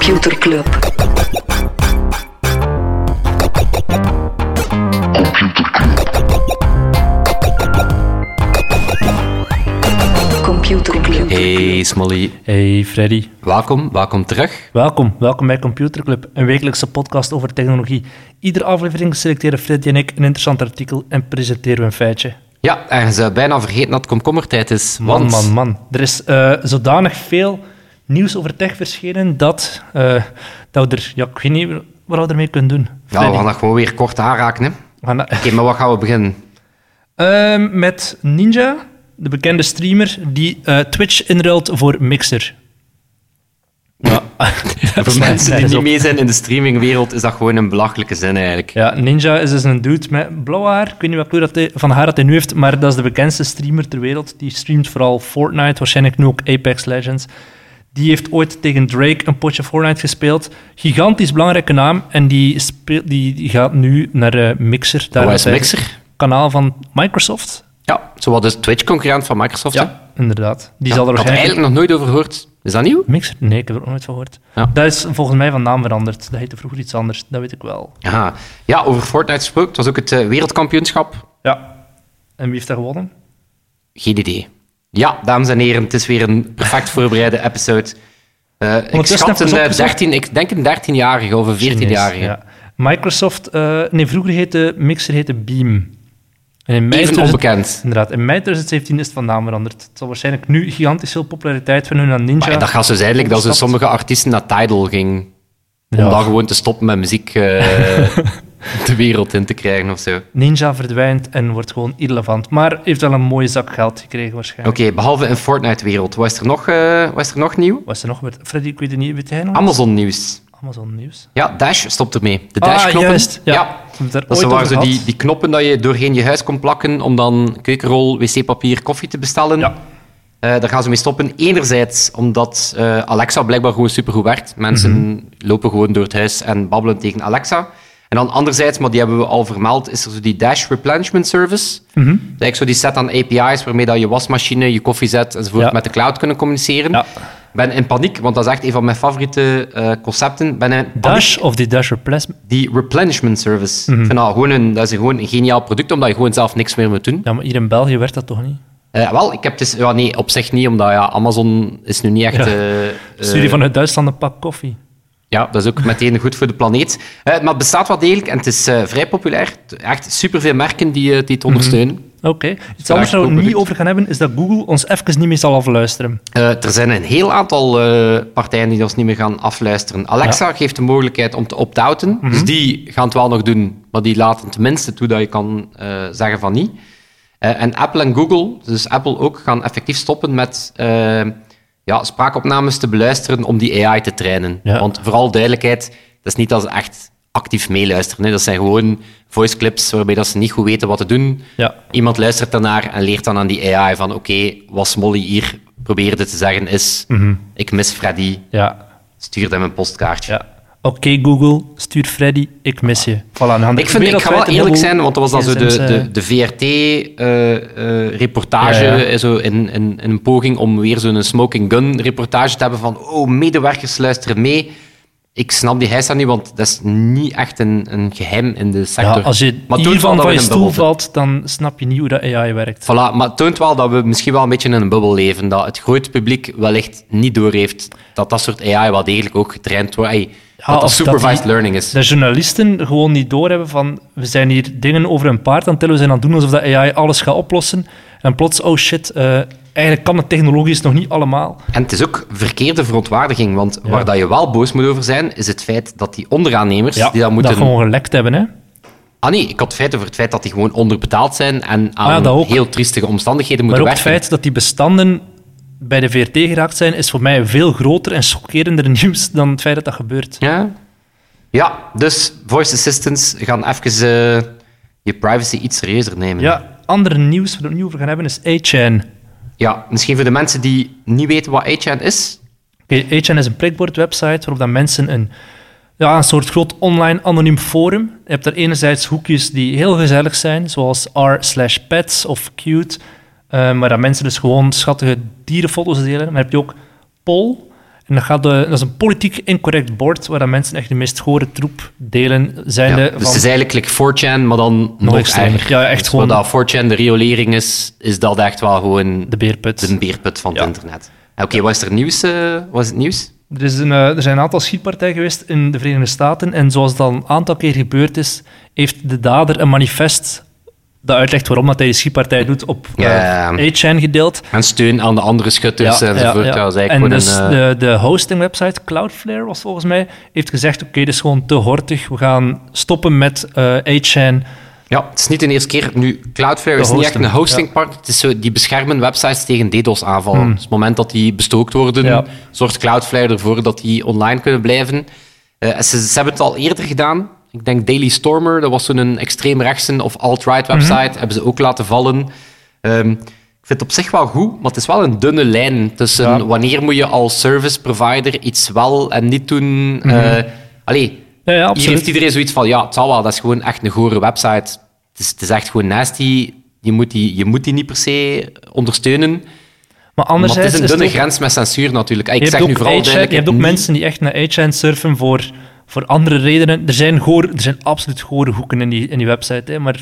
Computer Club. Computer Club. Hey Smolly, Hey Freddy, welkom, welkom terug. welkom. Welkom bij Computer Club, een wekelijkse podcast over technologie. Iedere aflevering selecteren Freddy en ik een interessant artikel en presenteren we een feitje. Ja, en ze bijna vergeten dat het komkommertijd is. Man, want- man, man. Er is eh, zodanig veel nieuws over tech verschenen dat, eh, dat we er, ja, ik weet niet wat we ermee kunnen doen. Ja, we gaan dat gewoon weer kort aanraken. Hè. Oké, maar wat gaan we beginnen? Ehm, met Ninja, de bekende streamer die eh, Twitch inruilt voor Mixer. Ja, Voor mensen die niet mee zijn in de streamingwereld is dat gewoon een belachelijke zin eigenlijk. Ja, Ninja is dus een dude met blauw haar. Ik weet niet wat kleur dat hij, van haar dat hij nu heeft, maar dat is de bekendste streamer ter wereld. Die streamt vooral Fortnite, waarschijnlijk nu ook Apex Legends. Die heeft ooit tegen Drake een potje Fortnite gespeeld. Gigantisch belangrijke naam. En die, speelt, die, die gaat nu naar eh, Mixer. Daar is Mixer? Kanaal van Microsoft. Ja, zowat de Twitch-concurrent van Microsoft. hè? Ja, inderdaad. Die Ja, zal er waarschijnlijk... eigenlijk nog nooit over gehoord. Is dat nieuw? Mixer? Nee, ik heb er ook nooit van gehoord. Ja. Dat is volgens mij van naam veranderd. Dat heette vroeger iets anders. Dat weet ik wel. Ja, ja over Fortnite gesproken. Het was ook het eh, wereldkampioenschap. Ja. En wie heeft dat gewonnen? Geen idee. Ja, dames en heren, het is weer een perfect voorbereide episode. Eh, ik schat een even eh, opgezocht. 13, ik denk een 13-jarige of een 14-jarige. Chinees, ja. Microsoft, eh, nee, vroeger heette Mixer heette Beam. En in mei Even 2000 onbekend. Inderdaad, in mei 2017 is het van naam veranderd. Het zal waarschijnlijk nu gigantisch veel populariteit vinden aan Ninja. Maar dat gaat zijn eigenlijk dat ze sommige artiesten naar Tidal ging. Om Ja. dan gewoon te stoppen met muziek de wereld in te krijgen of zo. Oké, Ninja verdwijnt en wordt gewoon irrelevant. Maar heeft wel een mooie zak geld gekregen waarschijnlijk. behalve in Fortnite-wereld. Wat, is er nog, wat is er nog nieuw? Wat is er nog? met- Freddy, ik weet het niet. Weet? Amazon-nieuws. Amazon nieuws. Ja, Dash stopt ermee. De Ah, Dash-knoppen. juist, ja. ja. Dat ooit waren zo die, die knoppen dat je doorheen je huis kon plakken om dan keukenrol, wc-papier, koffie te bestellen. Ja. Eh, daar gaan ze mee stoppen. Enerzijds omdat eh, Alexa blijkbaar gewoon supergoed werkt. Mensen Mhm. lopen gewoon door het huis en babbelen tegen Alexa. En dan anderzijds, maar die hebben we al vermeld, is er zo die Dash Replenishment Service. Mhm. Dat is eigenlijk zo die set aan API's waarmee dat je wasmachine, je koffiezet enzovoort Ja. met de cloud kunnen communiceren. Ja. Ben in paniek, want dat is echt een van mijn favoriete eh, concepten. Ben in paniek Dash of die Dash Replacement. die replenishment service. Mhm. Ik vind dat, gewoon een, dat is gewoon een geniaal product, omdat je gewoon zelf niks meer moet doen. Ja, maar hier in België werkt dat toch niet? Eh, wel, ik heb dus... Ja, nee, op zich niet, omdat ja, Amazon is nu niet echt... Ja. eh, eh, Stuur je vanuit Duitsland een pak koffie. Ja, dat is ook meteen goed voor de planeet. Eh, maar het bestaat wel degelijk en het is eh, vrij populair. Echt superveel merken die, eh, die het ondersteunen. Oké. Iets anders waar we het niet over gaan hebben, is dat Google ons even niet meer zal afluisteren. Eh, er zijn een heel aantal eh, partijen die ons niet meer gaan afluisteren. Alexa geeft de mogelijkheid om te opt-outen. Mhm. Dus die gaan het wel nog doen, maar die laten tenminste toe dat je kan eh, zeggen van niet. Eh, en Apple en Google, dus Apple ook, gaan effectief stoppen met eh, ja, spraakopnames te beluisteren om die AI te trainen. Ja. Want vooral duidelijkheid, dat is niet dat ze echt actief meeluisteren. Hè. Dat zijn gewoon voice clips waarbij dat ze niet goed weten wat te doen. Ja. Iemand luistert daarnaar en leert dan aan die AI van oké, wat Smolly hier probeerde te zeggen is ik mis Freddy, Ja. stuur hem een postkaartje. Oké, Google, stuur Freddy, ik mis je. Voilà, Ik, vind, ik ga wel eerlijk zijn, want dat was dan zo de, de, eh, de VRT-reportage, Ja, ja. zo in, in, in een poging om weer zo'n smoking gun reportage te hebben van oh, medewerkers luisteren mee. Ik snap die heisa niet, want dat is niet echt een, een geheim in de sector. Ja, als je maar hiervan van je stoel valt, dan snap je niet hoe dat AI werkt. Voilà, maar het toont wel dat we misschien wel een beetje in een bubbel leven. Dat het grote publiek wellicht niet doorheeft dat dat soort AI wel degelijk ook getraind wordt. Dat dat supervised die- learning is. Dat journalisten gewoon niet doorhebben van we zijn hier dingen over een paard aan het tellen, we zijn aan het doen alsof dat AI alles gaat oplossen. En plots, oh shit, eh, eigenlijk kan het technologisch nog niet allemaal. En het is ook verkeerde verontwaardiging, want waar dat je wel boos moet over zijn, is het feit dat die onderaannemers, die dat moeten... dat gewoon gelekt hebben, hè. Ah nee, ik had het feit over het feit dat die gewoon onderbetaald zijn en Ah, aan ook. heel triestige omstandigheden Maar moeten ook het werken. feit dat die bestanden bij de VRT geraakt zijn, is voor mij veel groter en chockerender nieuws dan het feit dat dat gebeurt. Ja. ja, dus voice assistants gaan even eh, je privacy iets serieuzer nemen. Ja, ander nieuws waar we het nu over gaan hebben is A-Chain. ja, misschien voor de mensen die niet weten wat A-Chan is. A-Chain is een prikbord-website waarop dat mensen een, ja, een soort groot online anoniem forum. Je hebt daar enerzijds hoekjes die heel gezellig zijn, zoals r slash pets of cute, eh, maar dat mensen dus gewoon schattige dierenfoto's delen. Maar heb je ook poll, En dat, gaat, eh, dat is een politiek incorrect bord waar dat mensen echt de meest gore troep delen. Zijnde Ja, dus van, het is eigenlijk like 4chan, maar dan nog, erger. Ja, echt dus gewoon- Wat dat 4chan de riolering is, is dat echt wel gewoon de beerput. de beerput van het Ja. internet. Oké, wat is er nieuws? eh, wat is het nieuws? Er, is een, eh, er zijn een aantal schietpartijen geweest in de Verenigde Staten. En zoals al een aantal keer gebeurd is, heeft de dader een manifest dat uitlegt waarom dat hij die schietpartij doet op eh, Ja. 8chan gedeeld. En steun aan de andere schutters enzovoort. Ja, dat is eigenlijk En gewoon dus een, eh, de, de hosting website Cloudflare was volgens mij, heeft gezegd, oké, dit is gewoon te hortig. We gaan stoppen met eh 8chan. Ja, het is niet de eerste keer. Nu, Cloudflare is niet echt een hostingpartner. Het is zo, die beschermen websites tegen DDoS-aanvallen. Hmm. Dus op het moment dat die bestookt worden, Ja. zorgt Cloudflare ervoor dat die online kunnen blijven. Eh, ze, ze hebben het al eerder gedaan. Ik denk Daily Stormer, dat was zo'n extreemrechtse of alt-right website. Mhm. Hebben ze ook laten vallen. Ehm, ik vind het op zich wel goed, maar het is wel een dunne lijn tussen Ja. wanneer moet je als service provider iets wel en niet doen. Mhm. Eh, allee, Ja, ja, hier heeft iedereen zoiets van, ja, het zal wel, dat is gewoon echt een gore website. Het is, het is echt gewoon nasty. Je moet, die, je moet die niet per se ondersteunen. Maar Maar het is een dunne ook- grens met censuur natuurlijk. Ik Je hebt zeg ook nu vooral 8chan duidelijk... je hebt ook mensen die echt naar 8chan surfen voor, voor andere redenen. Er zijn, goor, er zijn absoluut gore hoeken in die, in die website. Hè. Maar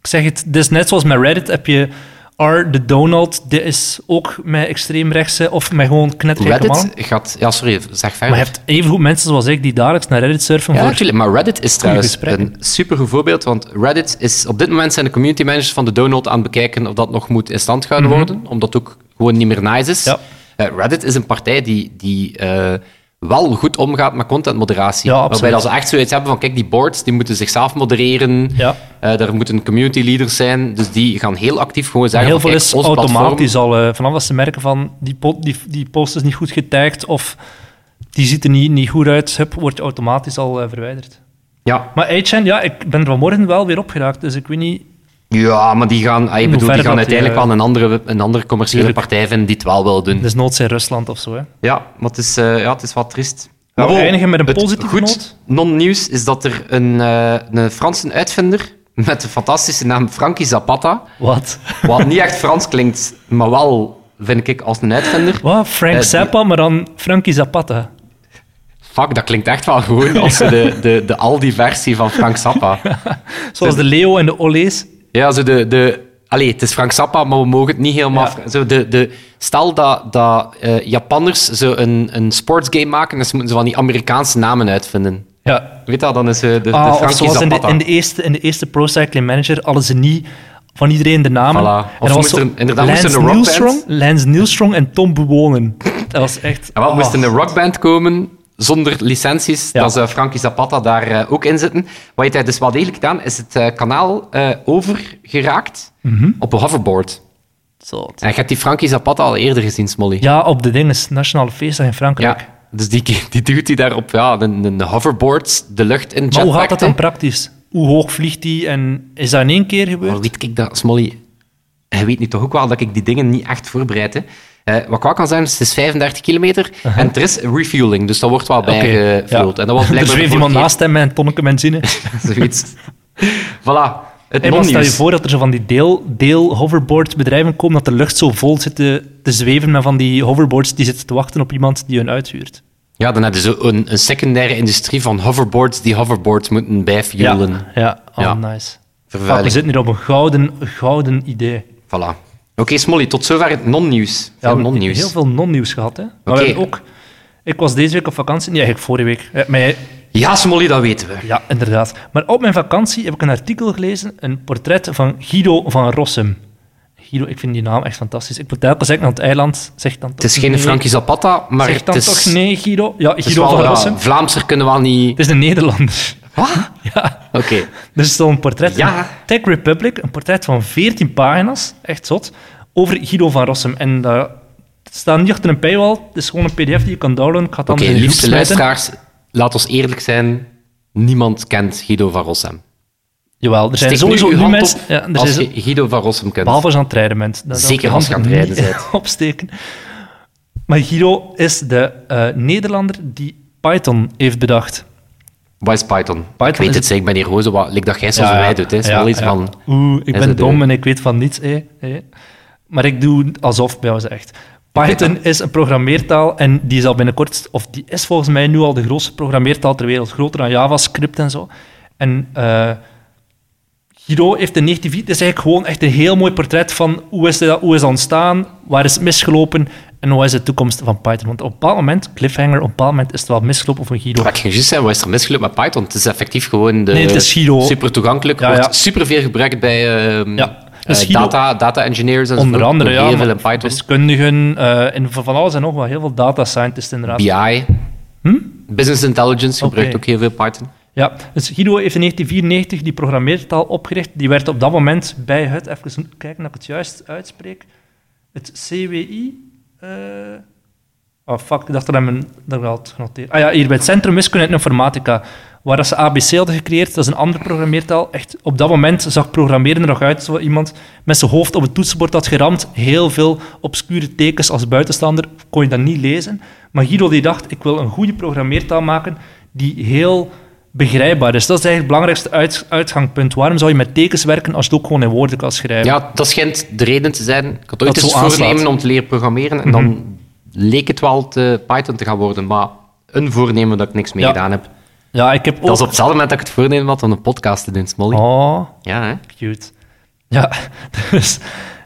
ik zeg het, dit is net zoals met Reddit heb je R, de Donald, dit is ook met extreemrechtse of met gewoon knettergekke mannen. Reddit gaat... Ja, sorry, zeg verder. Maar je hebt evengoed mensen zoals ik die dagelijks naar Reddit surfen Ja, voor... natuurlijk. Maar Reddit is trouwens een supergoed voorbeeld, want Reddit is... Op dit moment zijn de community managers van de Donald aan het bekijken of dat nog moet in stand gehouden worden, omdat het ook gewoon niet meer nice is. Mhm. Ja. Eh, Reddit is een partij die, die eh, wel goed omgaat met contentmoderatie. Ja, waarbij dat ze echt zoiets hebben van, kijk, die boards die moeten zichzelf modereren. Ja. Eh, daar moeten community leaders zijn, dus die gaan heel actief gewoon zeggen Heel van, veel kijk, is platform- automatisch al. eh, vanaf dat ze merken van die, po- die, die post is niet goed getagd of die ziet er niet, niet goed uit, hup, wordt je automatisch al eh, verwijderd. Ja. Maar 8chan, ja, ik ben er vanmorgen wel weer op geraakt, dus ik weet niet... ja, maar die gaan, ah, ik bedoel, die gaan die, uiteindelijk wel een andere, een andere commerciële Tuurlijk. partij vinden die het wel wil doen. Dus noods in Rusland of zo, hè. Ja, maar het is, eh, ja, het is wat triest. Gaan we Maar bon, eindigen met een positieve goed noot? non-nieuws is dat er een, eh, een Franse uitvinder met de fantastische naam Frankie Zapata, Wat? wat niet echt Frans klinkt, maar wel, vind ik, als een uitvinder. Wat? Frank die- Zappa, maar dan Frankie Zapata. Fuck, dat klinkt echt wel gewoon als de, de, de Aldi-versie van Frank Zappa. Zoals de Leo en de Olees. Ja, zo de... de Allee, het is Frank Zappa, maar we mogen het niet helemaal... Ja. Zo de, de, stel dat, dat eh, Japanners zo een, een sportsgame maken, dan moeten ze van die Amerikaanse namen uitvinden. Ja. Weet dat, dan is eh, de, de, Ah, Frankie zoals in de, Zapata. in, de eerste, in de eerste Pro Cycling Manager hadden ze niet van iedereen de namen. Voilà. En Of moest er- inderdaad, moest er Lance een rockband- Lance Nielstrong en Tom Bewonen. Dat was echt... En wat moest in een rockband komen zonder licenties, Ja. dan zou Frankie Zapata daar eh, ook in zitten. Wat heeft hij dus wel degelijk gedaan, is het eh, kanaal eh, overgeraakt Mhm. op een hoverboard. Zo. En je hebt die Frankie Zapata al eerder gezien, Smolly. Ja, op de dinges, Nationale Feestdag in Frankrijk. Ja, Dus die, die duwt hij daar op ja, een, een hoverboard de lucht in. Maar hoe gaat dat dan praktisch? Hoe hoog vliegt die en is dat in één keer gebeurd? Maar weet ik dat, Smolly? Hij weet nu toch ook wel dat ik die dingen niet echt voorbereid. Hè. Eh, wat ik wel kan zeggen, is het is 35 kilometer en er is refueling, dus dat wordt wel. Oké, bijgevuld. ja. En dat was er blijkbaar zweeft de iemand naast hem met een tonneke benzine. Zoiets. voilà. Het En stel je voor dat er zo van die deel, deel hoverboard bedrijven komen, dat de lucht zo vol zit te, te zweven met van die hoverboards die zitten te wachten op iemand die hun uithuurt. Ja, dan heb je zo een, een secundaire industrie van hoverboards die hoverboards moeten bijfuelen. Ja, ja. Oh, Ja. nice. We Vervuiling. zitten hier op een gouden, gouden idee. Voilà. Oké, Smolly, tot zover het non-nieuws. Ja, we heel veel non-nieuws gehad. Hè? Maar we ook... Ik was deze week op vakantie. Nee, eigenlijk vorige week. Eh, Ja, Smolly, dat weten we. Ja, inderdaad. Maar op mijn vakantie heb ik een artikel gelezen, een portret van Guido van Rossum. Guido, ik vind die naam echt fantastisch. Ik moet telkens zeggen aan het eiland, zeg dan Het is geen nee. Frankie Zapata, maar Zeg dan het is... toch nee, Guido? Ja, Guido van Rossum. Vlaamser kunnen we wel niet... Het is een Nederlander. Wat? Ja. Oké. Er is zo'n portret Ja. Tech Republic, een portret van 14 pagina's, echt zot, over Guido van Rossum. En dat staat niet achter een paywall, het is gewoon een pdf die je kan downloaden. Oké, de liefste luisteraars, laat ons eerlijk zijn. Niemand kent Guido van Rossum. Jawel, er zijn sowieso nu mensen... Ja, er als zijn je Guido van Rossum kent. Behalve als je aan het rijden bent. Zeker als je aan het rijden bent. opsteken. Maar Guido is de eh, Nederlander die Python heeft bedacht. Wat is Python? Python ik weet het, zeg ik ben hier gewoon zo wat... Like dat jij zoals wij doet, hè. Iets van... Oeh, ik ben dom en ik weet van niets. eh. Maar ik doe alsof bij ons echt. Python is een programmeertaal en die zal binnenkort, of die is volgens mij nu al de grootste programmeertaal ter wereld, groter dan JavaScript en zo. En uh, heeft in 1904, het is eigenlijk gewoon echt een heel mooi portret van hoe is dat, hoe is ontstaan, waar is het misgelopen en hoe is de toekomst van Python. Want op een bepaald moment, cliffhanger, op een bepaald moment is het wel misgelopen van Hiro. Wat ik ging juist zeggen, wat is er misgelopen met Python? Het is effectief gewoon de nee, het is Hiro. super toegankelijk, Ja, wordt super veel gebruikt bij uh, Ja. Dus Hiro- data, data engineers en Onder andere, ja. Heel veel maar in Python. Wiskundigen eh, en van alles en nog wat. Heel veel data scientists inderdaad. BI. Hm? Business intelligence gebruikt ook heel veel Python. Ja, dus Guido heeft in 1994 die programmeertaal opgericht. Die werd op dat moment bij het, even kijken dat ik het juist uitspreek, het CWI. Eh oh fuck, ik dacht dat mijn- dat had genoteerd. Ah ja, hier bij het Centrum Wiskunde en Informatica, waar ze ABC hadden gecreëerd. Dat is een andere programmeertaal. Echt, op dat moment zag programmeren er nog uit zoals iemand met zijn hoofd op het toetsenbord had geramd. Heel veel obscure tekens als buitenstaander kon je dat niet lezen. Maar Guido die dacht, ik wil een goede programmeertaal maken die heel begrijpbaar is. Dat is eigenlijk het belangrijkste uit- uitgangspunt. Waarom zou je met tekens werken als je het ook gewoon in woorden kan schrijven? Ja, dat schijnt de reden te zijn. Ik had ooit eens voornemen om te leren programmeren en dan leek het wel te Python te gaan worden, maar een voornemen dat ik niks mee Ja. gedaan heb. Ja, ik heb ook... Dat is op hetzelfde moment dat ik het voornemen had om een podcast te doen, Smolly. Oh, Ja, hè? cute. Ja, dus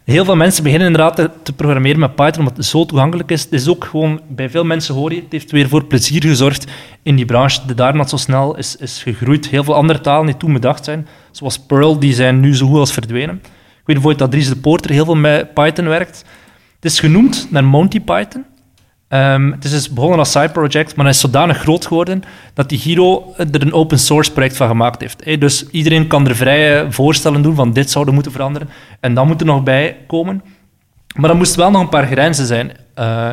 heel veel mensen beginnen inderdaad te, programmeren met Python omdat het zo toegankelijk is. Het is ook gewoon, bij veel mensen hoor je, het heeft weer voor plezier gezorgd in die branche. De daarna zo snel is, is gegroeid. Heel veel andere talen die toen bedacht zijn, zoals Perl, die zijn nu zo goed als verdwenen. Ik weet bijvoorbeeld dat Dries de Poorter heel veel met Python werkt. Het is genoemd naar Monty Python. Ehm, het is dus begonnen als side project, maar hij is zodanig groot geworden dat die Hiro er een open source project van gemaakt heeft. Dus iedereen kan er vrije voorstellen doen van dit zouden moeten veranderen en dan moet er nog bij komen. Maar er moesten wel nog een paar grenzen zijn. Eh,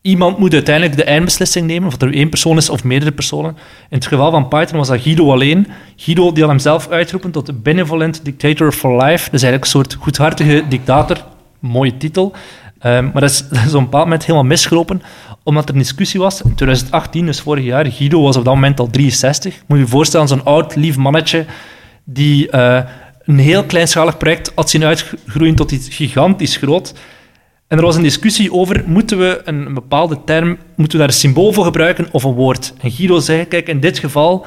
iemand moet uiteindelijk de eindbeslissing nemen, of er één persoon is of meerdere personen. In het geval van Python was dat Guido alleen. Guido die had hem zelf uitgeroepen tot de Benevolent Dictator for Life. Dus eigenlijk een soort goedhartige dictator. Mooie titel. Ehm, maar dat is, dat op een bepaald moment helemaal misgelopen, omdat er een discussie was. In 2018, dus vorig jaar, Guido was op dat moment al 63. Moet je je voorstellen, zo'n oud, lief mannetje die eh, een heel kleinschalig project had zien uitgroeien tot iets gigantisch groot. En er was een discussie over, moeten we een, een bepaalde term, moeten we daar een symbool voor gebruiken of een woord? En Guido zei, kijk, in dit geval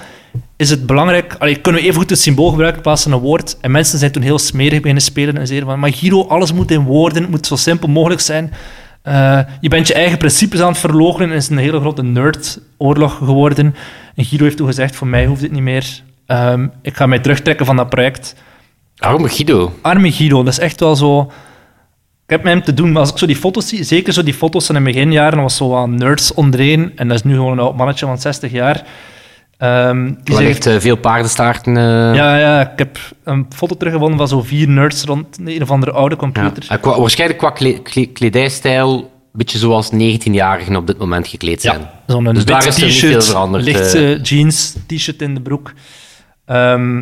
is het belangrijk, allee, kunnen we even goed een symbool gebruiken in plaats van een woord? En mensen zijn toen heel smerig beginnen spelen en zeiden van, maar Guido, alles moet in woorden, het moet zo simpel mogelijk zijn. Eh, je bent je eigen principes aan het verloochenen en het is een hele grote nerdoorlog geworden. En Guido heeft toen gezegd, voor mij hoeft het niet meer. Ehm, ik ga mij terugtrekken van dat project. Arme Guido. Arme Guido, dat is echt wel zo... Heb met hem te doen, maar als ik zo die foto's zie, zeker zo die foto's van in de beginjaren, was zo wat nerds onderheen, en dat is nu gewoon een oud mannetje van 60 jaar. Ehm, die zegt, heeft eh, veel paardenstaarten. eh, ja, ja, ik heb een foto teruggevonden van zo vier nerds rond een of andere oude ja. computer. Qua- waarschijnlijk qua kle- kle- kledijstijl een beetje zoals 19-jarigen op dit moment gekleed zijn. Zo'n Dus daar is er niet veel veranderd, lichte jeans, t-shirt in de broek. Ehm,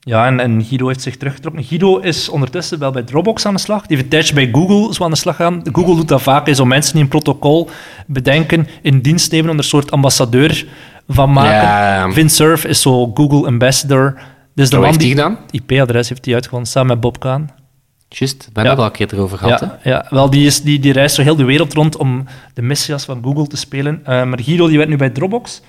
ja, en, en Guido heeft zich teruggetrokken. Guido is ondertussen wel bij Dropbox aan de slag. Die heeft een tijdje bij Google zo aan de slag gaan. Google doet dat vaak, hè, zo mensen die een protocol bedenken, in dienst nemen om er een soort ambassadeur van maken. Ja. Vint Cerf is zo Google ambassador. Dus de man heeft die die gedaan? IP-adres heeft hij uitgevonden, samen met Bob Kaan. Juist, we hebben het al een keer erover gehad. hè? Ja, ja, wel, die, is, die, die reist zo heel de wereld rond om de messias van Google te spelen. Eh, maar Guido die werkt nu bij Dropbox.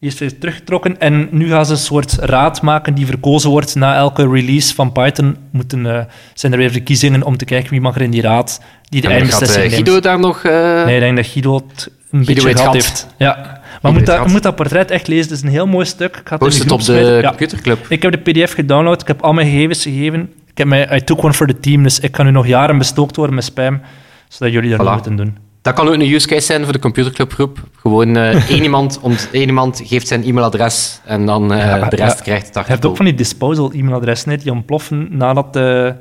Die is weer teruggetrokken en nu gaan ze een soort raad maken die verkozen wordt na elke release van Python. Moeten, eh, zijn er weer verkiezingen om te kijken wie mag er in die raad die de eindbeslissing eh, neemt. Guido daar nog... eh, Nee, ik denk dat Guido het een Guido beetje gehad heeft. Ja, maar moet dat, moet dat portret echt lezen. Het is een heel mooi stuk. Ik Post het op de. Ja. computerclub. Ik heb de pdf gedownload, ik heb al mijn gegevens gegeven. Ik heb mij, I took one for the team, dus ik kan nu nog jaren bestookt worden met spam, zodat jullie dat Voilà. nog moeten doen. Dat kan ook een use case zijn voor de computerclubgroep. Gewoon eh, één, iemand, om, één iemand geeft zijn e-mailadres en dan eh, Ja, de rest ja. krijgt het Je hebt ook van die disposal e-mailadressen die ontploffen nadat de...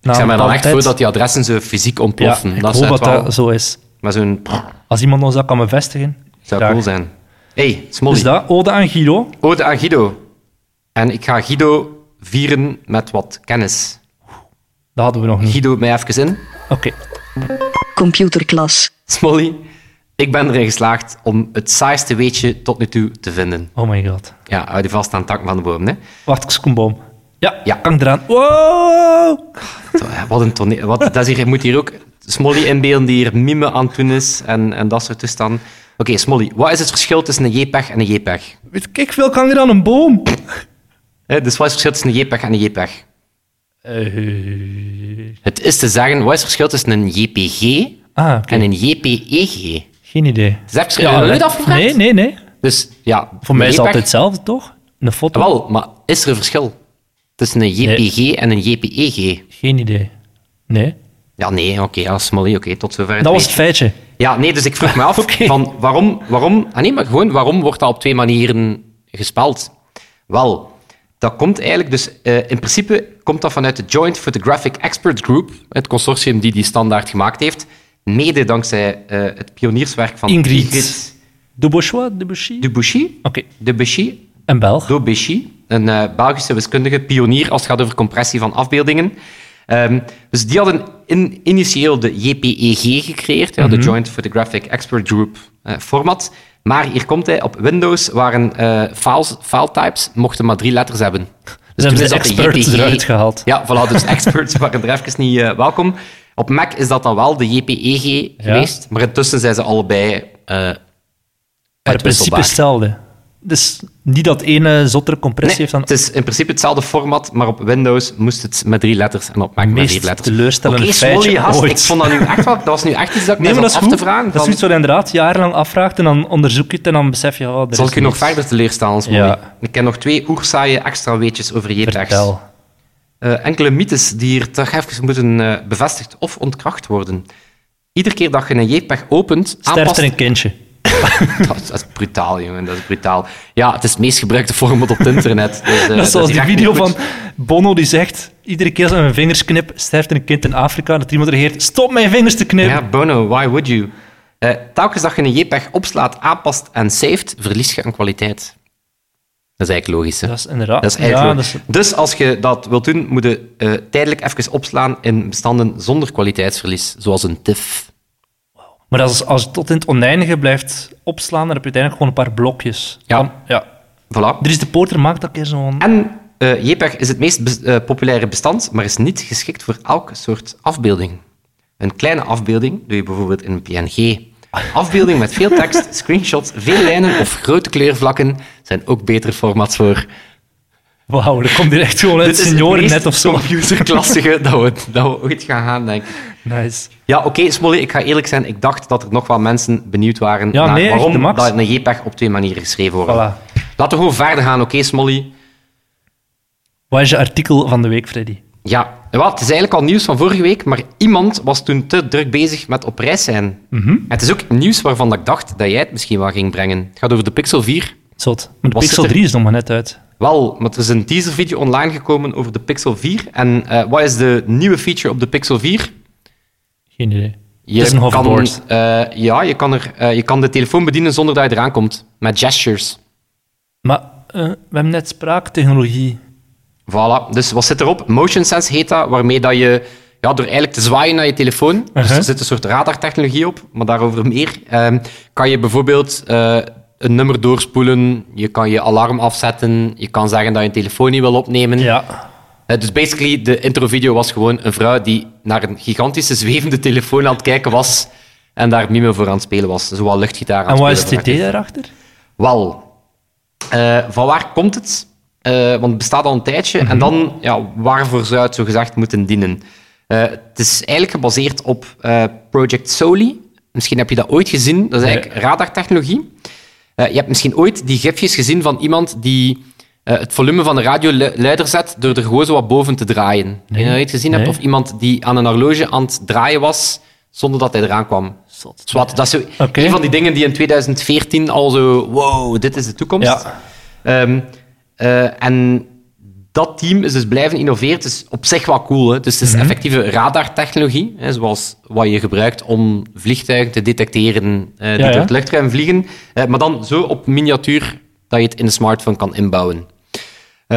Na Ik een me dan echt tijd. voor dat die adressen zo fysiek Ja, ontploffen. ik dat hoop dat wel dat zo is. met zo'n... Als iemand ons dat kan bevestigen. zou graag. cool zijn. hey, Smolly. Dus dat, ode aan Guido. Ode aan Guido. En ik ga Guido vieren met wat kennis. Dat hadden we nog niet. Guido, mij even in. Oké. Computerklas. Smolly, ik ben erin geslaagd om het saaiste weetje tot nu toe te vinden. Oh my god. Ja, hou die vast aan het takken van de boom. Hè. Wacht, een boom. Ja, Ja. kan ik eraan. Wow! Wat een toneel. Wat, dat is hier, je moet hier ook Smolly inbeelden die hier mime aan het doen is en, en dat soort toestanden. Oké, Smolly, wat is het verschil tussen een JPEG en een JPEG? Weet ik veel, kan hier aan een boom? Hè, dus wat is het verschil tussen een JPEG en een JPEG? Eh, Het is te zeggen, wat is het verschil tussen een JPG ah, oké. en een JPEG? Geen idee. Is dat verschil? Heb je nooit afgevraagd? Nee, nee, nee. Dus ja, Voor mij is het een altijd hetzelfde, toch? Een foto? Wel, maar is er een verschil tussen een JPG en een JPEG? Geen idee. Nee. Ja, nee, oké, ja, Smolly, oké, tot zover het Dat was het feitje. Ja, nee, dus ik vroeg me af van waarom, waarom, ah nee, maar gewoon waarom wordt dat op twee manieren gespeld? Wel, dat komt eigenlijk dus, eh, in principe komt dat vanuit de Joint Photographic Expert Group, het consortium die die standaard gemaakt heeft, mede dankzij eh, het pionierswerk van Ingrid. De Bourgeois, de Bouchy? Debussy, Oké. Debussy, En Belg. Debussy, een eh, Belgische wiskundige pionier als het gaat over compressie van afbeeldingen. Ehm, dus die hadden in, initieel de JPEG gecreëerd, ja, de Joint Photographic Expert Group eh, format. Maar hier komt hij, op Windows waren files, file types, mochten maar drie letters hebben. Dus Dus hebben ze de experts JPG eruit gehaald. Ja, voilà, dus experts waren er even niet welkom. Op Mac is dat dan wel de JPEG geweest, maar intussen zijn ze allebei eh Maar het principe is hetzelfde. Dus niet dat ene zottere compressie Nee, heeft dan... het is in principe hetzelfde format, maar op Windows moest het met drie letters en op Mac met vier letters. teleurstellende Oké, feitje Smolly, gast, ooit. ik vond dat nu echt wel... Dat was nu echt iets dat ik Nee, af goed. te vragen. Dat is iets wat je inderdaad jarenlang afvraagt en dan onderzoek je het en dan besef je... Oh, zal ik je nog verder teleurstellen, Smolly? Ja. Ik ken nog twee oersaaie extra weetjes over JPEGs. Vertel. Eh, enkele mythes die hier toch even moeten eh, bevestigd of ontkracht worden. Iedere keer dat je een JPEG opent, Sterft aanpast... er een kindje. Dat is, dat is brutaal, jongen. Dat is brutaal. Ja, het is het meest gebruikte format op het internet. Dus, dat is zoals die video van Bono die zegt... Iedere keer als ik mijn vingers knip, sterft er een kind in Afrika. Dat iemand reageert, stop mijn vingers te knippen. Ja, Bono, why would you? Eh, telkens dat je een JPEG opslaat, aanpast en saved, verlies je aan kwaliteit. Dat is eigenlijk logisch, hè? Dat is inderdaad... Dat is eigenlijk ja, logisch. dat is- Dus als je dat wilt doen, moet je eh, tijdelijk even opslaan in bestanden zonder kwaliteitsverlies, zoals een TIFF. Maar als, als het tot in het oneindige blijft opslaan, dan heb je uiteindelijk gewoon een paar blokjes. Ja. Ja. Voilà. Dries de Poorter maakt dat keer zo'n... En eh, JPEG is het meest eh, populaire bestand, maar is niet geschikt voor elke soort afbeelding. Een kleine afbeelding doe je bijvoorbeeld in een PNG. Afbeelding met veel tekst, screenshots, veel lijnen of grote kleurvlakken zijn ook betere formats voor. Wauw, dat komt hier echt gewoon uit senioren net of zo. computerklassige dat we, dat we ooit gaan gaan, denk ik. Nice. Ja, oké, Smolly, ik ga eerlijk zijn. Ik dacht dat er nog wel mensen benieuwd waren Ja, naar nee, waarom dat een JPEG op twee manieren geschreven wordt. Voilà. Laten we gewoon verder gaan, oké, Smolly? Wat is je artikel van de week, Freddy? Ja, wel, het is eigenlijk al nieuws van vorige week, maar iemand was toen te druk bezig met op reis zijn. Mhm. Het is ook nieuws waarvan ik dacht dat jij het misschien wel ging brengen. Het gaat over de Pixel 4. Zot. Maar de Was Pixel het er- 3 is nog maar net uit. Wel, maar er is een teaservideo online gekomen over de Pixel 4. En eh, wat is de nieuwe feature op de Pixel 4? Geen idee. Je is een kan, eh, ja, je kan, er, eh, je kan de telefoon bedienen zonder dat je eraan komt. Met gestures. Maar we hebben net spraaktechnologie. Voilà. Dus wat zit erop? Motion Sense heet dat, waarmee dat je ja, door eigenlijk te zwaaien naar je telefoon, dus Uh-huh. er zit een soort radartechnologie op, maar daarover meer, ehm, kan je bijvoorbeeld eh, een nummer doorspoelen, je kan je alarm afzetten, je kan zeggen dat je een telefoon niet wil opnemen. Ja. Eh, dus basically, de introvideo was gewoon een vrouw die naar een gigantische zwevende telefoon aan het kijken was en daar mime voor aan het spelen was. Zowel luchtgitaar aan En wat het is het idee daarachter? Wel, eh, van waar komt het? Eh, want het bestaat al een tijdje. En dan, ja, waarvoor zou het zo gezegd moeten dienen? Eh, het is eigenlijk gebaseerd op eh, Project Soli. Misschien heb je dat ooit gezien. Dat is eigenlijk radartechnologie. Je hebt misschien ooit die gifjes gezien van iemand die het volume van de radio lu- luider zet door er gewoon zo wat boven te draaien. Heb je dat ooit gezien hebt? Nee. Of iemand die aan een horloge aan het draaien was zonder dat hij eraan kwam. Zwat, dat is zo een van die dingen die in 2014 al zo... Wow, dit is de toekomst. Ja. Ehm, eh, en dat team is dus blijven innoveren. Het is op zich wel cool. Hè? Dus het is Mhm. effectieve radartechnologie, hè, zoals wat je gebruikt om vliegtuigen te detecteren eh, die Ja, ja. door het luchtruim vliegen. Eh, maar dan zo op miniatuur dat je het in de smartphone kan inbouwen.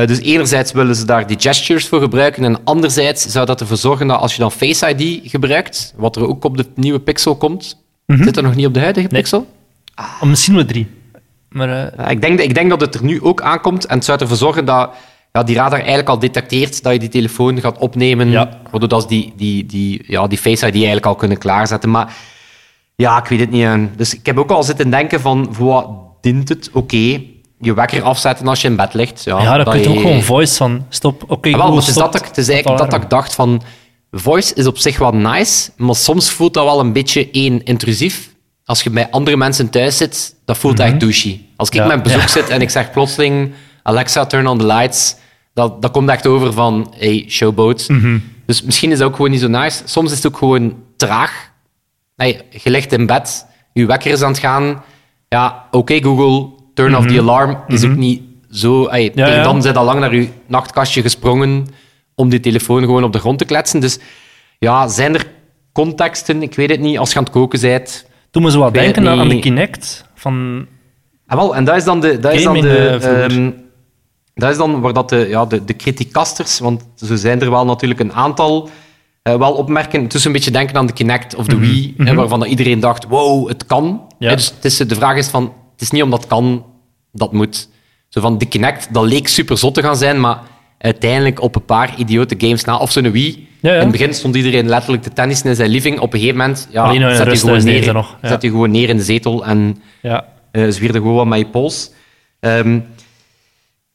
Dus enerzijds willen ze daar die gestures voor gebruiken en anderzijds zou dat ervoor zorgen dat als je dan Face ID gebruikt, wat er ook op de nieuwe Pixel komt, zit er nog niet op de huidige Mhm. Nee. Pixel? Of misschien wel drie. Maar eh, ik, denk, ik denk dat het er nu ook aankomt en het zou ervoor zorgen dat ja, die radar eigenlijk al detecteert dat je die telefoon gaat opnemen. Ja. Waardoor dat ze die, die, die, ja, die Face ID eigenlijk al kunnen klaarzetten. Maar ja, ik weet het niet. hè. Dus ik heb ook al zitten denken van, voor wat dient het? Oké, je wekker afzetten als je in bed ligt. Ja, Ja, dan kun je ook gewoon voice van stop. Oké, Ah, wel, maar het is, dat, ik- het is eigenlijk dat, dat ik dacht van... Voice is op zich wel nice, maar soms voelt dat wel een beetje één intrusief. Als je bij andere mensen thuis zit, dat voelt echt douchey. Als ik Mhm. Ja. met bezoek Ja. zit en ik zeg plotseling... Alexa, turn on the lights. Dat, dat komt echt over van... Hey, showboat. Mhm. Dus misschien is dat ook gewoon niet zo nice. Soms is het ook gewoon traag. Hey, je ligt in bed, je wekker is aan het gaan. Ja, oké Google, turn off the alarm. Is ook niet zo... Hey, Mhm. ja. dan zijn al lang naar je nachtkastje gesprongen om die telefoon gewoon op de grond te kletsen. Dus ja, zijn er contexten? Ik weet het niet. Als je aan het koken bent... Toen me zo wat denken aan, de. Kinect. Van, Ah, wel, en dat is dan de... Dat is dan de ehm, dat is dan waar dat de, ja, de, de criticasters, want zo zijn er wel natuurlijk een aantal, eh, wel opmerken. Het is een beetje denken aan de Kinect of de Wii, hè, waarvan dat iedereen dacht, wow, het kan. Mhm, Ja. Hè, dus het is, de vraag is van, het is niet omdat het kan, dat moet. Zo van, de Kinect, dat leek super zot te gaan zijn, maar uiteindelijk op een paar idiote games na, of zo'n Wii. Ja, ja. In het begin stond iedereen letterlijk te tennissen in zijn living. Op een gegeven moment, ja, Alleen je rust gewoon neer, nog, ja. je gewoon neer in de zetel en ja. eh zwierde gewoon wat met je pols. Ehm,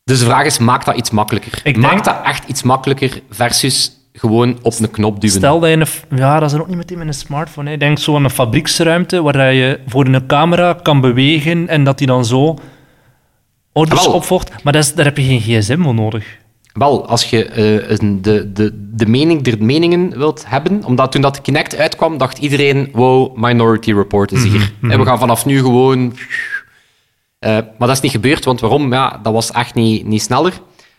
dus de vraag is, maakt dat iets makkelijker? Ik maakt dat echt iets makkelijker versus gewoon op een knop duwen? Stel dat je een... Ja, dat is er ook niet meteen met een smartphone. Hè. Denk zo aan een fabrieksruimte waar je voor een camera kan bewegen en dat die dan zo orders Wel. opvolgt. Maar dat is, daar heb je geen gsm voor nodig. Wel, als je een- de, de, de mening der meningen wilt hebben, omdat toen dat de Kinect uitkwam, dacht iedereen, wow, Minority Report is hier. En we gaan vanaf nu gewoon... Eh, maar dat is niet gebeurd, want waarom? Ja, dat was echt niet, niet sneller.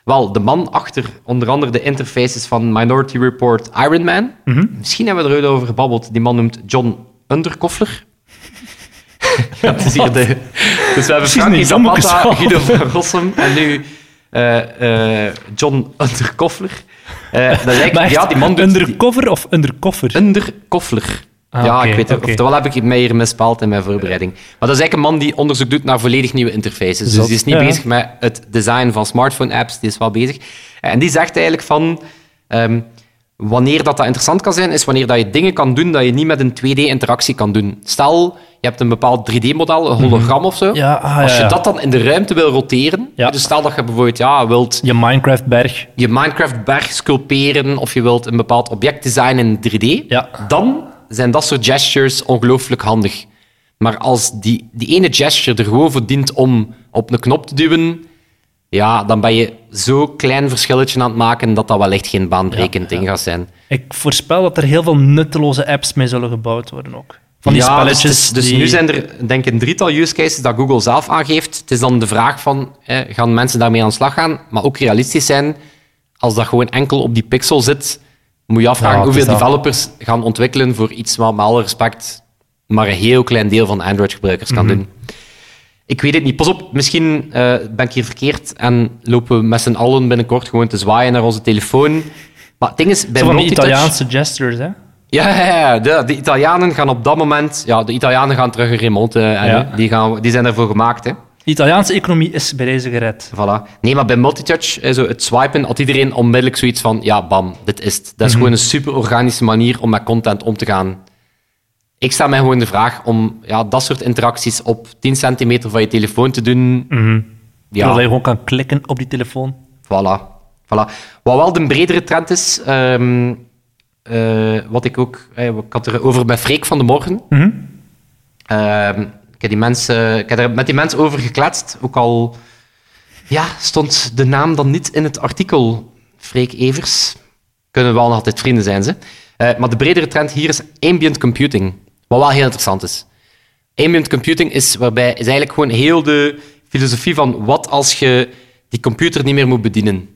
Wel, de man achter onder andere de interfaces van Minority Report Iron Man, misschien hebben we er ooit over gebabbeld, die man noemt John Underkoffler. het is hier de... Dus we hebben Frankie Zapata, Guido van Rossum en nu John Underkoffler. Eh, dat Maar echt, ja, die man doet... die- undercover of undercover? Underkoffler. Ah, ja, ik weet het. oké. Oftewel heb ik mij hier mispaald in mijn voorbereiding. Maar dat is eigenlijk een man die onderzoek doet naar volledig nieuwe interfaces. Dus die is niet Ja. bezig met het design van smartphone-apps, die is wel bezig. En die zegt eigenlijk van... ehm, wanneer dat, dat interessant kan zijn, is wanneer dat je dingen kan doen dat je niet met een 2D-interactie kan doen. Stel, je hebt een bepaald 3D-model, een hologram of zo. Mhm. Ja, ah, Als je ja. dat dan in de ruimte wil roteren, dus stel dat je bijvoorbeeld ja, wilt Je Minecraft-berg. je Minecraft-berg sculperen of je wilt een bepaald object designen in 3D, Ja. dan zijn dat soort gestures ongelooflijk handig. Maar als die, die ene gesture er gewoon voor dient om op een knop te duwen, ja, dan ben je zo'n klein verschilletje aan het maken dat dat wel echt geen baanbrekend ding gaat zijn. Ik voorspel dat er heel veel nutteloze apps mee zullen gebouwd worden ook. Van die ja, spelletjes. Dus, dus, dus die- nu zijn er denk ik een drietal use cases dat Google zelf aangeeft. Het is dan de vraag van, hè, gaan mensen daarmee aan de slag gaan? Maar ook realistisch zijn, als dat gewoon enkel op die pixel zit, moet je afvragen hoeveel developers gaan ontwikkelen voor iets wat met alle respect maar een heel klein deel van Android-gebruikers Mhm. kan doen. Ik weet het niet. Pas op, misschien eh, ben ik hier verkeerd en lopen we met z'n allen binnenkort gewoon te zwaaien naar onze telefoon. Maar het ding is, bij Zo van die multitouch- Italiaanse gestures, hè? ja, ja, ja. De, de Italianen gaan op dat moment... Ja, de Italianen gaan terug een remonte. En Ja. die, gaan, die zijn ervoor gemaakt, hè. De Italiaanse economie is bij deze gered. Voilà. Nee, maar bij multitouch, zo het swipen, had iedereen onmiddellijk zoiets van... Ja, bam, dit is het. Dat Mhm. is gewoon een super organische manier om met content om te gaan. Ik stel mij gewoon de vraag om ja, dat soort interacties op 10 centimeter van je telefoon te doen. Ja. Ja, Dat je gewoon kan klikken op die telefoon. Voilà. voilà. Wat wel de bredere trend is, ehm, eh, wat ik ook... eh, ik had er over met Freek van de Morgen. Mhm. Ehm, ik, heb die mensen, ik heb er met die mensen over gekletst. Ook al ja, stond de naam dan niet in het artikel. Freek Evers. Kunnen wel nog altijd vrienden zijn, ze. Eh, maar de bredere trend hier is ambient computing. Wat wel heel interessant is. Ambient computing is, waarbij, is eigenlijk gewoon heel de filosofie van wat als je die computer niet meer moet bedienen.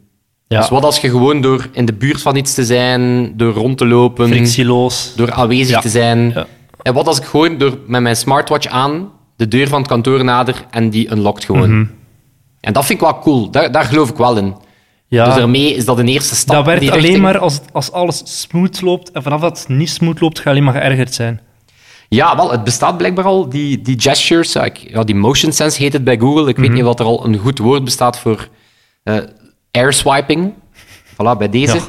Ja. Dus wat als je gewoon door in de buurt van iets te zijn, door rond te lopen, Frictieloos. door aanwezig Ja. te zijn. Ja. En wat als ik gewoon door met mijn smartwatch aan de deur van het kantoor nader en die unlockt gewoon. Mhm. En dat vind ik wel cool. Daar, daar geloof ik wel in. Ja. Dus daarmee is dat een eerste stap. dat werkt alleen richting. maar als, als alles smooth loopt. En vanaf dat het niet smooth loopt, ga je alleen maar geërgerd zijn. Ja, wel, het bestaat blijkbaar al, die, die gestures. Ja, ik- ja, die motion sense heet het bij Google. Ik weet Mhm. niet wat er al een goed woord bestaat voor. eh, airswiping. Voilà, bij deze. Ja,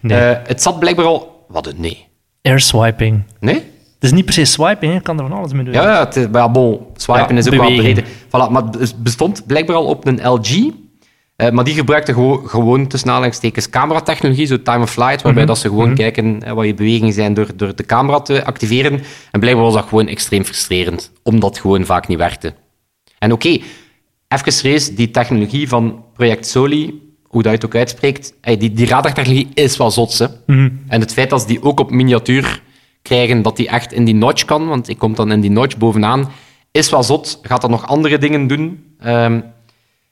nee. Eh, het zat blijkbaar al... Wat een nee. Airswiping. Nee? Het is niet per se swiping, je kan er van alles mee doen. Ja, ja, het, ja, bon, swipen is ook wel breed. Voilà, maar het bestond blijkbaar al op een LG. Eh, maar die gebruikte gewo- gewoon tussen aanhalingstekens cameratechnologie, zo time of flight, waarbij dat ze gewoon kijken eh, wat je bewegingen zijn door, door de camera te activeren. En blijkbaar was dat gewoon extreem frustrerend, omdat het gewoon vaak niet werkte. En oké, even serieus, die technologie van Project Soli, hoe dat je het ook uitspreekt, eh, die, die radartechnologie is wel zot, hè. En het feit dat ze die ook op miniatuur krijgen, dat die echt in die notch kan, want ik kom dan in die notch bovenaan, is wel zot. Gaat dat nog andere dingen doen? Ehm,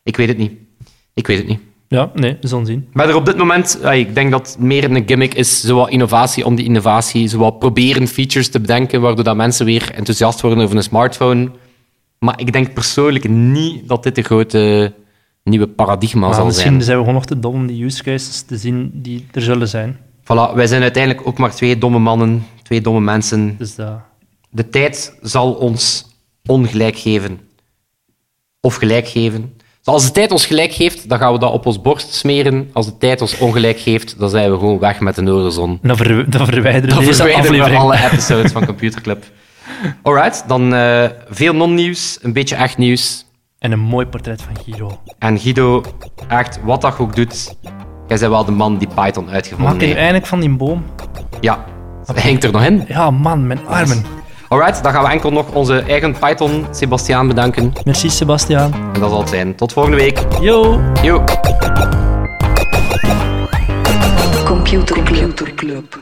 ik weet het niet. Ik weet het niet. Ja, nee, we zullen zien. Maar er op dit moment, eh, ik denk dat meer een gimmick is, zowat innovatie om die innovatie, zowat proberen features te bedenken, waardoor dat mensen weer enthousiast worden over een smartphone. Maar ik denk persoonlijk niet dat dit de grote nieuwe paradigma Maar zal misschien zijn. zijn we gewoon nog te dom om die use cases te zien die er zullen zijn. Voilà, wij zijn uiteindelijk ook maar twee domme mannen, twee domme mensen. Dus dat... De tijd zal ons ongelijk geven. Of gelijk geven. Dus als de tijd ons gelijk geeft, dan gaan we dat op ons borst smeren. Als de tijd ons ongelijk geeft, dan zijn we gewoon weg met de Noorderzon. Dan, ver, dan verwijderen Dan verwijderen we alle episodes van Computer Club. Alright, dan eh, veel non-nieuws, een beetje echt nieuws. En een mooi portret van Guido. En Guido, echt, wat dat je ook doet, jij bent wel de man die Python Maak uitgevonden je nu heeft. eindelijk van die boom? Ja, hij hangt er nog in. Ja, man, mijn armen. Alright, dan gaan we enkel nog onze eigen Python Sebastiaan bedanken. Merci, Sebastiaan. En dat zal het zijn. Tot volgende week. Yo! Yo. Computer Club.